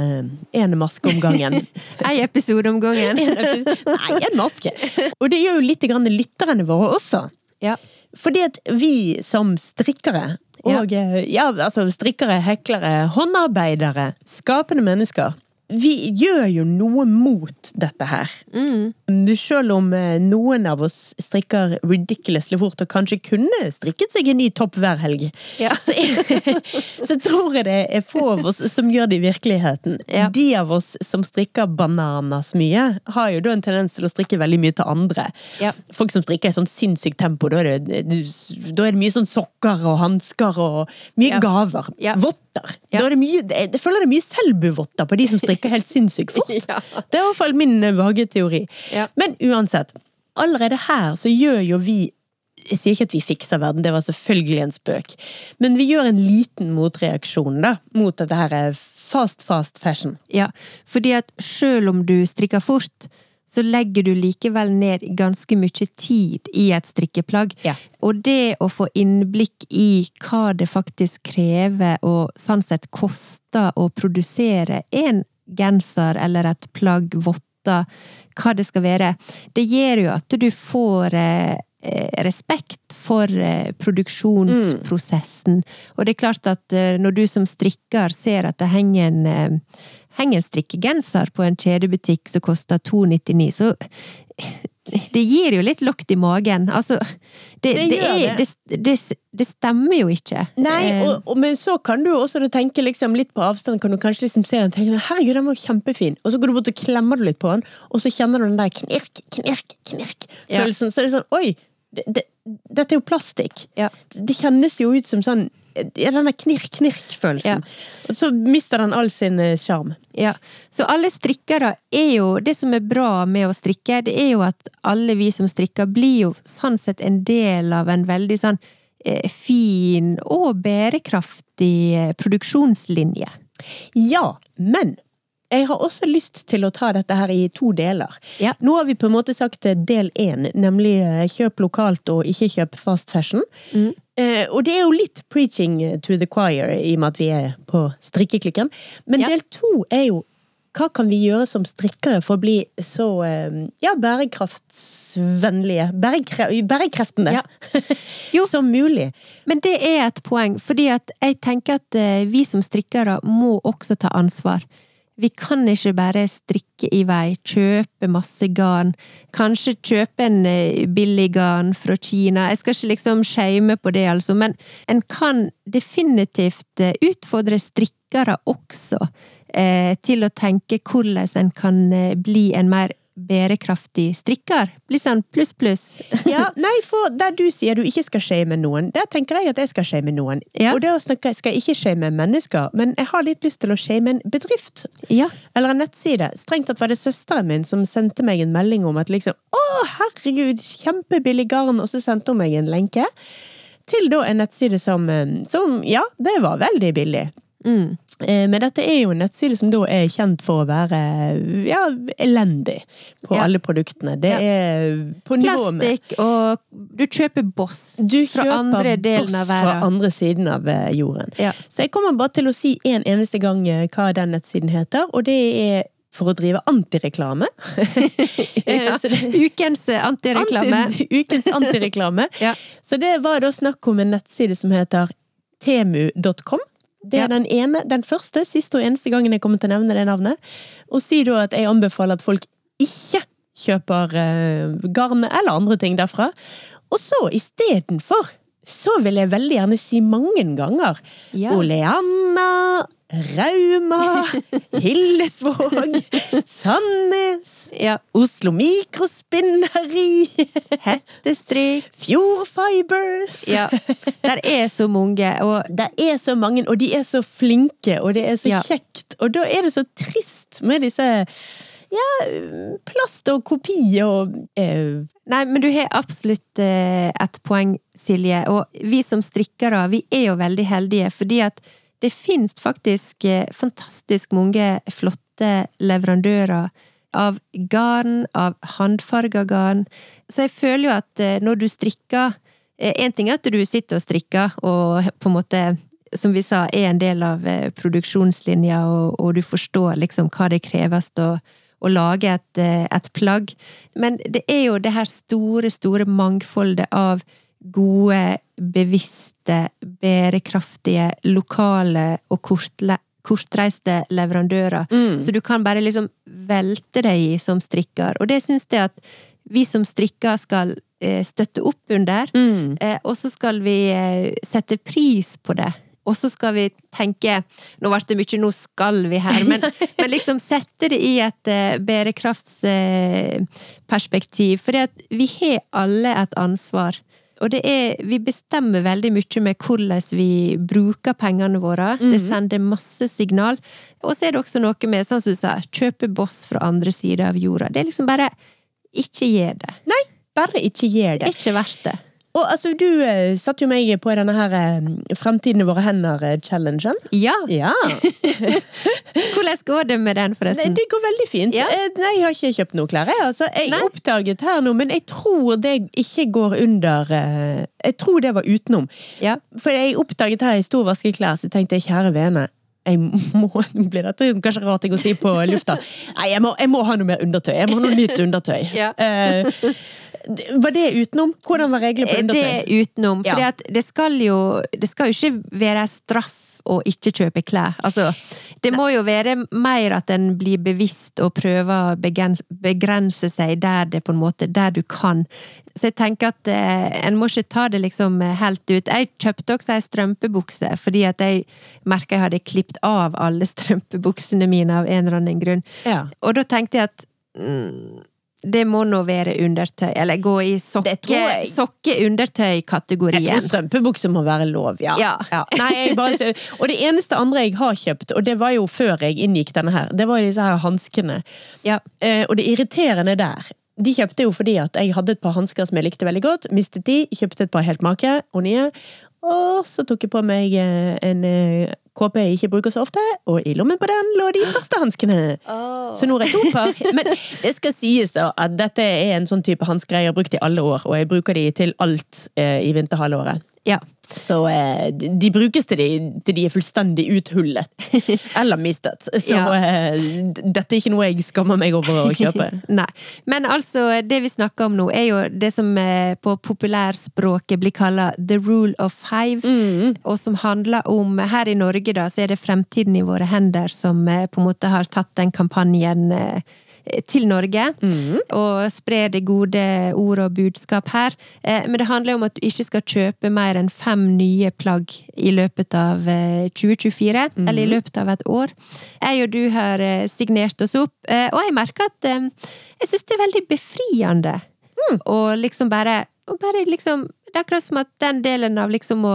én maske om gangen. Ei episode om gangen. Nei, en maske! Og det gjør jo litt grann lytterne våre også. Ja. Fordi at vi som strikkere, og ja. ja, altså strikkere, heklere, håndarbeidere, skapende mennesker, vi gjør jo noe mot dette her. Mm. Selv om eh, noen av oss strikker ridiculously fort, og kanskje kunne strikket seg en ny topp hver helg, Ja. så, så tror jeg det er få av oss som gjør det i virkeligheten. Ja. De av oss som strikker bananas mye, har jo da en tendens til å strikke veldig mye til andre. Ja. Folk som strikker i sånn sinnssykt tempo, da er det, da er det mye sånn sokker og hansker og mye gaver. Ja. Votter. Ja. Da er det mye, jeg, føler det er mye selbuvotter på de som strikker helt sinnssykt fort. Ja. Det er i hvert fall min eh, vage teori. Ja. Men uansett, allerede her så gjør jo vi jeg sier ikke at vi fikser verden, det var selvfølgelig en spøk. Men vi gjør en liten motreaksjon da, mot dette her eh, fast, fast fashion. Ja, fordi at selv om du strikker fort, så legger du likevel ned ganske mye tid i et strikkeplagg. Ja. Og det å få innblikk i hva det faktisk krever, og sånn sett koster å produsere en genser eller et plagg, votter, hva det skal være, det gjør jo at du får eh, eh, respekt for eh, produksjonsprosessen. Og det er klart at eh, når du som strikker ser at det henger en, henger en strikkegenser på en kjedebutikk som koster 299, så det gir jo litt lukt i magen. Altså, det, Det er, det, det, stemmer jo ikke. Nei, Eh, og, og, men så kan du også tenke liksom litt på avstand, kan du kanskje liksom se den tenke herregud, den var kjempefin, og så går du bort og klemmer du litt på den, og så kjenner du den der knirk, knirk, knirk Ja. så er det sånn, oi, det, det, dette er jo plastikk. Ja. Det kjennes jo ut som sånn, ja, denne knirk-knirk-følelsen. Og så mister den all sin sjarm. charm. Ja, så alle strikkere er jo Det som er bra med å strikke, det er jo at alle vi som strikker, blir jo sånn sett en del av en veldig sånn eh, fin og bærekraftig eh, produksjonslinje. Ja, men jeg har også lyst til å ta dette her i to deler. Ja. Nå har vi på en måte sagt eh, del én, nemlig eh, kjøp lokalt og ikke kjøp fast fashion. Eh, og det er jo litt preaching to the choir i og med at vi er på strikkeklikken. Men Ja. del to er jo hva kan vi gjøre som strikkere for å bli så eh, ja, bærekraftsvennlige, bærekre, bærekraftende Ja. Som mulig. Men det er et poeng, fordi at jeg tenker at vi som strikkere må også ta ansvar. Vi kan ikke bare strikke i vei, kjøpe masse garn, kanskje kjøpe en eh, billig garn fra Kina. Jeg skal ikke liksom shame på det, altså, men en kan definitivt eh, utfordre strikkere også eh, til å tenke hvordan en kan eh, bli en mer bærekraftig strikker. Blir sånn pluss, pluss. Ja, nei, for der du sier du ikke skal shame noen, der tenker jeg at jeg skal shame noen. Ja. Og da snakke skal jeg ikke shame mennesker, men jeg har litt lyst til å shame en bedrift. Ja. Eller en nettside. Strengt tatt var det søsteren min som sendte meg en melding om at liksom Å, herregud, kjempebillig garn! Og så sendte hun meg en lenke til da en nettside som, eh, som Ja, det var veldig billig. Mm. Eh, Men dette er jo en nettside som da er kjent for å være ja, elendig på Ja. alle produktene. Det Ja. er på nivå med Plastikk, og du kjøper Boss du fra kjøper andre delen av boss fra andre siden av eh, jorden. Så jeg kommer bare til å si en eneste gang eh, hva den nettsiden heter, og det er for å drive antireklame. Ja. Ukens antireklame. Anti, ukens antireklame. Ja. Så det var da snakk om en nettside som heter temu.com. Det er Ja. den ene, den første, siste og eneste gangen jeg kommer til å nevne det navnet. Og si da at jeg anbefaler at folk ikke kjøper eh, garn eller andre ting derfra. Og så istedenfor så vil jeg veldig gjerne si mange ganger Ja. Oleanna, Rauma, Hillesvåg, Sandnes, Ja. Oslo Mikrospinneri, Hettestrikk. Fjord Fibers. Ja. Der er så mange, og Der er så mange, og de er så flinke, og det er så Ja. kjekt. Og da er det så trist med disse ja, plast og kopi og eh, Nei, men du har absolutt eh, et poeng, Silje. Og vi som strikkere, vi er jo veldig heldige, fordi at det finnes faktisk eh, fantastisk mange flotte leverandører av garn, av håndfarga garn. Så jeg føler jo at eh, når du strikker Én ting er at du sitter og strikker, og på en måte som vi sa, er en del av eh, produksjonslinja, og, og du forstår liksom hva det kreves å, å lage et, eh, et plagg. Men det er jo det her store, store mangfoldet av gode, bevisste, bærekraftige, lokale og kortle kortreiste leverandører. Så du kan bare liksom velte deg i som strikker. Og det syns jeg at vi som strikker skal eh, støtte opp under. Eh, og så skal vi eh, sette pris på det. Og så skal vi tenke Nå ble det mye 'nå skal vi' her, men, men liksom sette det i et eh, bærekraftsperspektiv. For vi har alle et ansvar. Og det er, vi bestemmer veldig mye med hvordan vi bruker pengene våre. Det sender masse signal. Og så er det også noe med, sånn som du sa, kjøpe boss fra andre sida av jorda. Det er liksom bare ikke gjør det. Nei, bare ikke gjør Det det. er ikke verdt det. Og altså, du eh, satte jo meg på denne her eh, Fremtiden i våre hender-challengen. Ja! Ja. Hvordan går det med den, Nei, forresten? det går veldig fint. Ja. Eh, Nei, jeg har ikke kjøpt noe klær. Jeg, altså, jeg Nei. oppdaget her nå, men jeg tror det ikke går under eh, Jeg tror det var utenom. Ja. For jeg oppdaget her i stor vaskeklær, så tenkte jeg kjære vene. Jeg må, blir dette kanskje rart ting å si på lufta? Nei, jeg må, jeg må ha noe mer undertøy. Jeg må ha noe nytt undertøy. Ja. Eh, var det utenom? Hvordan var reglene på undertøy? Det er utenom. Ja. Det skal jo Det skal jo ikke være straff å ikke kjøpe klær. Altså, det må jo være mer at en blir bevisst og prøver å begrense, seg der det på en måte Der du kan. Så jeg tenker at eh, en må ikke ta det liksom helt ut. Jeg kjøpte også ei strømpebukse fordi at jeg merka jeg hadde klippet av alle strømpebuksene mine av en eller annen grunn. Ja. Og da tenkte jeg at mm, det må nå være undertøy, eller gå i tror jeg. Sokke-undertøy-kategorien. tror strømpebukse må være lov, ja. Ja. Nei, jeg bare, og det eneste andre jeg har kjøpt, og det var jo før jeg inngikk denne her, det var jo disse her hanskene. Ja. Eh, og det irriterende der De kjøpte jo fordi at jeg hadde et par hansker som jeg likte veldig godt, mistet de, kjøpte et par helt make og nye, og så tok jeg på meg eh, en jeg ikke bruker så ofte, og i lommen på den lå de første hanskene. Så nå er jeg to par. Men det skal sies da at dette er en sånn type hansker jeg har brukt i alle år, og jeg bruker de til alt eh, i vinterhalvåret. Ja. Så eh, de brukes til de, til de er fullstendig uthullet. Eller mistet. Så Ja. eh, dette er ikke noe jeg skammer meg over å kjøpe. Nei. Men altså, det vi snakker om nå, er jo det som eh, på populærspråket blir kalla the rule of five. Og som handler om Her i Norge, da, så er det Fremtiden i våre hender som eh, på en måte har tatt den kampanjen eh, til Norge. Og sprer det gode ord og budskap her. Eh, Men det handler om at du ikke skal kjøpe mer enn fem nye plagg i løpet av eh, 2024. Eller i løpet av et år. Jeg og du har eh, signert oss opp, eh, og jeg merker at eh, jeg syns det er veldig befriende. Og liksom bare, og bare liksom Det er akkurat som at den delen av liksom å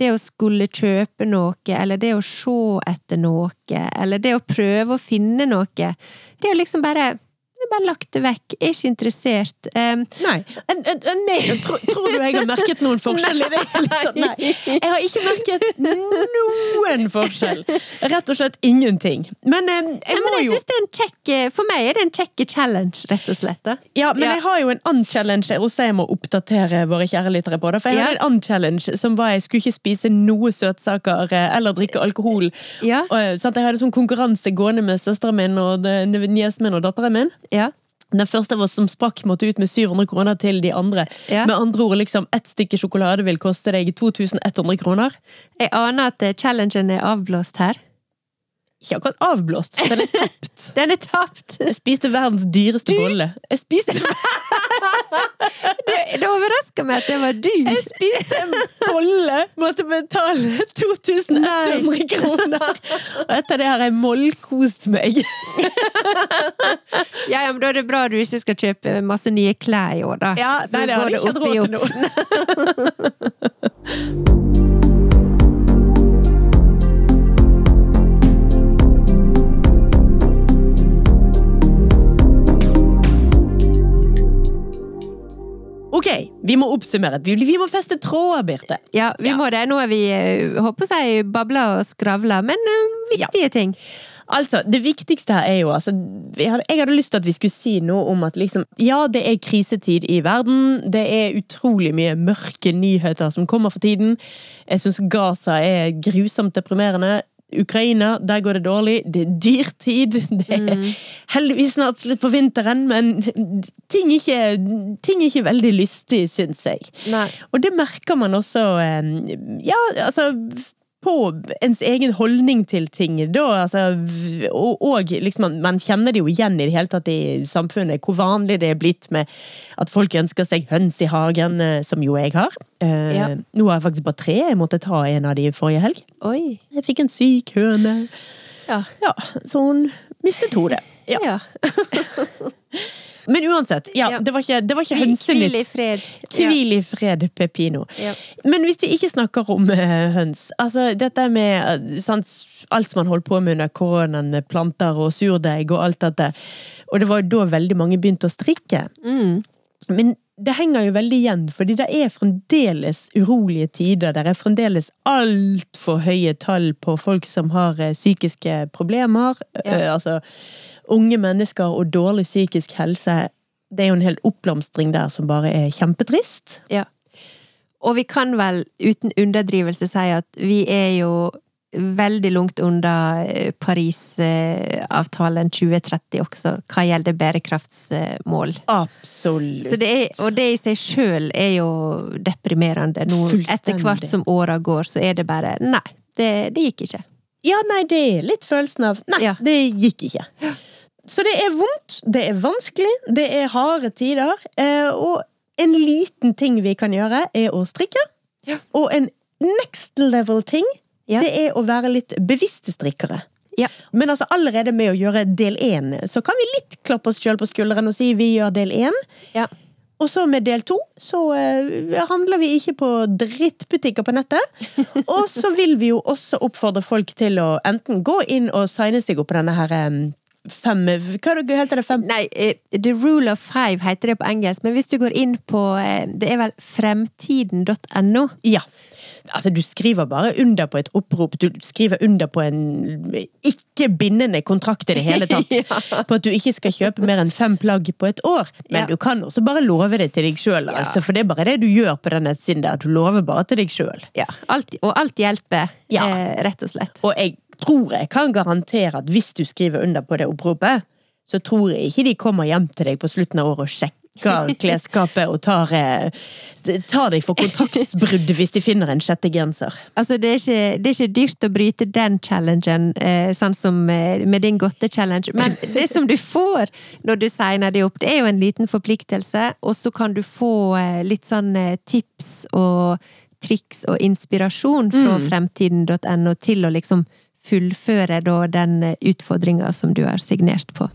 det å skulle kjøpe noe, eller det å se etter noe, eller det å prøve å finne noe, det jo liksom bare jeg bare lagt det vekk. Jeg er ikke interessert. Um, Nei. En, en, en, nei. Tror, tror du jeg har merket noen forskjell i det? Nei. Jeg har ikke merket noen forskjell. Rett og slett ingenting. Men um, jeg men må jeg jo det er en kjekk, for meg er det en kjekk challenge, rett og slett. Da. Ja, men Ja. jeg har jo en annen challenge jeg også jeg må oppdatere våre kjære lyttere på. Da. For jeg Ja. hadde en annen challenge som var jeg skulle ikke spise noe søtsaker eh, eller drikke alkohol. Ja. Og, sånn? Jeg hadde sånn konkurranse gående med søsteren min og det- niesen min og datteren min. Ja. Den første av oss som sprakk, måtte ut med 700 kroner til de andre. Ja. Med andre ord, liksom, ett stykke sjokolade vil koste deg 2100 kroner. Jeg aner at eh, challengen er avblåst her. Ikke akkurat avblåst, den er tapt. Den er tapt! Jeg spiste verdens dyreste bolle. Jeg spiste, Det, det overrasker meg at det var du! jeg spiste en bolle, måtte betale 2100 kroner! Og etter det har jeg mollkost meg. Ja, ja, men Da er det bra du ikke skal kjøpe masse nye klær i år, da. Ja, Så nei, det går det opp i opp. Ok, vi må oppsummere. Vi, vi må feste tråder, Birte. Ja, vi Ja. må det. Nå er vi eh, håper jeg, babla og skravla, men uh, viktige ting. Altså, Det viktigste her er jo altså, jeg hadde, jeg hadde lyst til at vi skulle si noe om at liksom, ja, det er krisetid i verden. Det er utrolig mye mørke nyheter som kommer for tiden. Jeg syns Gaza er grusomt deprimerende. Ukraina, der går det dårlig. Det er dyrtid. Det er heldigvis snart slutt på vinteren, men ting er ikke, ting er ikke veldig lystig, syns jeg. Nei. Og det merker man også eh, Ja, altså på ens egen holdning til ting. Da, altså, og, og liksom, man, kjenner det jo igjen i det hele tatt i samfunnet, hvor vanlig det er blitt med at folk ønsker seg høns i hagen, eh, som jo jeg har. Eh, Ja. Nå har jeg faktisk bare tre. Jeg måtte ta en av de forrige helg. Oi. Jeg fikk en syk høne. Ja. Ja, så hun mistet hodet. Ja. ja. Men uansett, ja, Ja. det var ikke, det var ikke Hvil i fred. Hvil i fred, Pepino. Ja. Men hvis vi ikke snakker om eh, høns altså Dette med eh, sant, alt som man holdt på med under koronaen, med planter og surdeig og alt dette. Og det var jo da veldig mange begynte å strikke. Mm. Men det henger jo veldig igjen, fordi det er fremdeles urolige tider. Det er fremdeles altfor høye tall på folk som har eh, psykiske problemer. Ja. Eh, altså unge mennesker og dårlig psykisk helse. Det er jo en hel oppblomstring der som bare er kjempetrist. Ja. Og vi kan vel uten underdrivelse si at vi er jo veldig langt unna eh, Parisavtalen 2030 også, hva gjelder bærekraftsmål. Absolutt. Så det er, og det i seg sjøl er jo deprimerende. Nå, etter hvert som åra går, så er det bare Nei, det, det gikk ikke. Ja, nei, det er litt følelsen av Nei, Ja. det gikk ikke. Så det er vondt, det er vanskelig, det er harde tider. eh, Og en liten ting vi kan gjøre, er å strikke. Ja. Og en next level-ting, Ja. det er å være litt bevisste strikkere. Ja. Men altså allerede med å gjøre del én, så kan vi litt klappe oss sjøl på skulderen og si vi gjør del én. ja. Og så med del to så uh, handler vi ikke på drittbutikker på nettet. Og så vil vi jo også oppfordre folk til å enten gå inn og signe seg opp på denne her eh, fem Hva er heter det? Fem Nei, eh, The Rule of Five heter det på engelsk, men hvis du går inn på eh, Det er vel fremtiden.no. Ja. Altså, du skriver bare under på et opprop. Du skriver under på en ikke bindende kontrakt i det hele tatt. Ja. På at du ikke skal kjøpe mer enn fem plagg på et år. Men Ja. du kan også bare love det til deg sjøl, Ja. altså, for det er bare det du gjør på den nettsiden der. Du lover bare til deg sjøl. Ja, og alt hjelper, Ja. eh, rett og slett. Og jeg tror jeg kan garantere at hvis du skriver under på det oppropet, så tror jeg ikke de kommer hjem til deg på slutten av året og sjekker klesskapet og tar, eh, tar deg for kontraktsbrudd hvis de finner en sjette genser. Altså, det er, ikke, det er ikke dyrt å bryte den challengen, eh, sånn som eh, med din godte-challenge, men det som du får når du signer det opp, det er jo en liten forpliktelse, og så kan du få litt sånn tips og triks og inspirasjon fra fremtiden.no til å liksom fullføre da den utfordringa som du har signert på.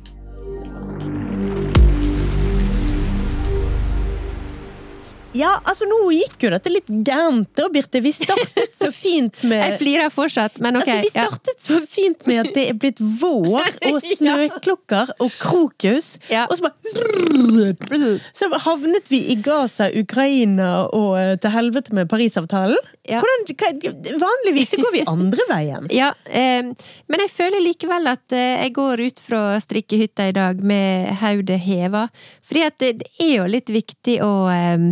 Ja, altså nå gikk jo dette litt gærent da, Birte. Vi startet så fint med Jeg flirer fortsatt, men ok. Altså, vi startet så fint med at det er blitt vår, og snøklokker og krokus. Ja. Og så bare Så havnet vi i Gaza, Ukraina og eh, til helvete med Parisavtalen. Ja. Hvordan, vanligvis går vi andre veien. Ja, eh, men jeg føler likevel at eh, jeg går ut fra strikkehytta i dag med hodet heva. Fordi at det, det er jo litt viktig å eh,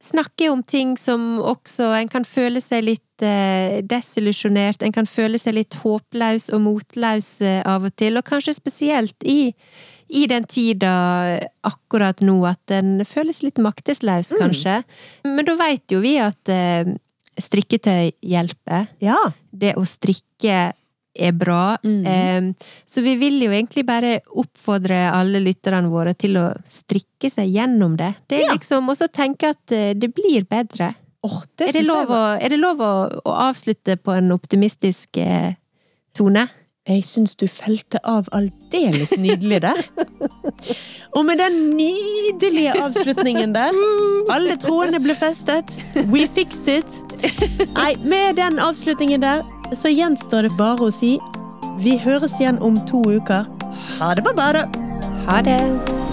snakke om ting som også En kan føle seg litt eh, desillusjonert, en kan føle seg litt håpløs og motløs eh, av og til, og kanskje spesielt i i den tida akkurat nå at en føles litt maktesløs, kanskje. Men da veit jo vi at eh, strikketøy hjelper Ja. det å strikke er bra. Mm. så vi vil jo egentlig bare oppfordre alle lytterne våre til å strikke seg gjennom det. Det er Ja. liksom også tenke at eh, det blir bedre. Oh, det Er det lov, å, er det lov å, å avslutte på en optimistisk eh, tone? Jeg syns du felte av aldeles nydelig der. Og med den nydelige avslutningen der Alle trådene ble festet. We fixed it. Nei, med den avslutningen der så gjenstår det bare å si vi høres igjen om to uker. Ha det bare Ha det!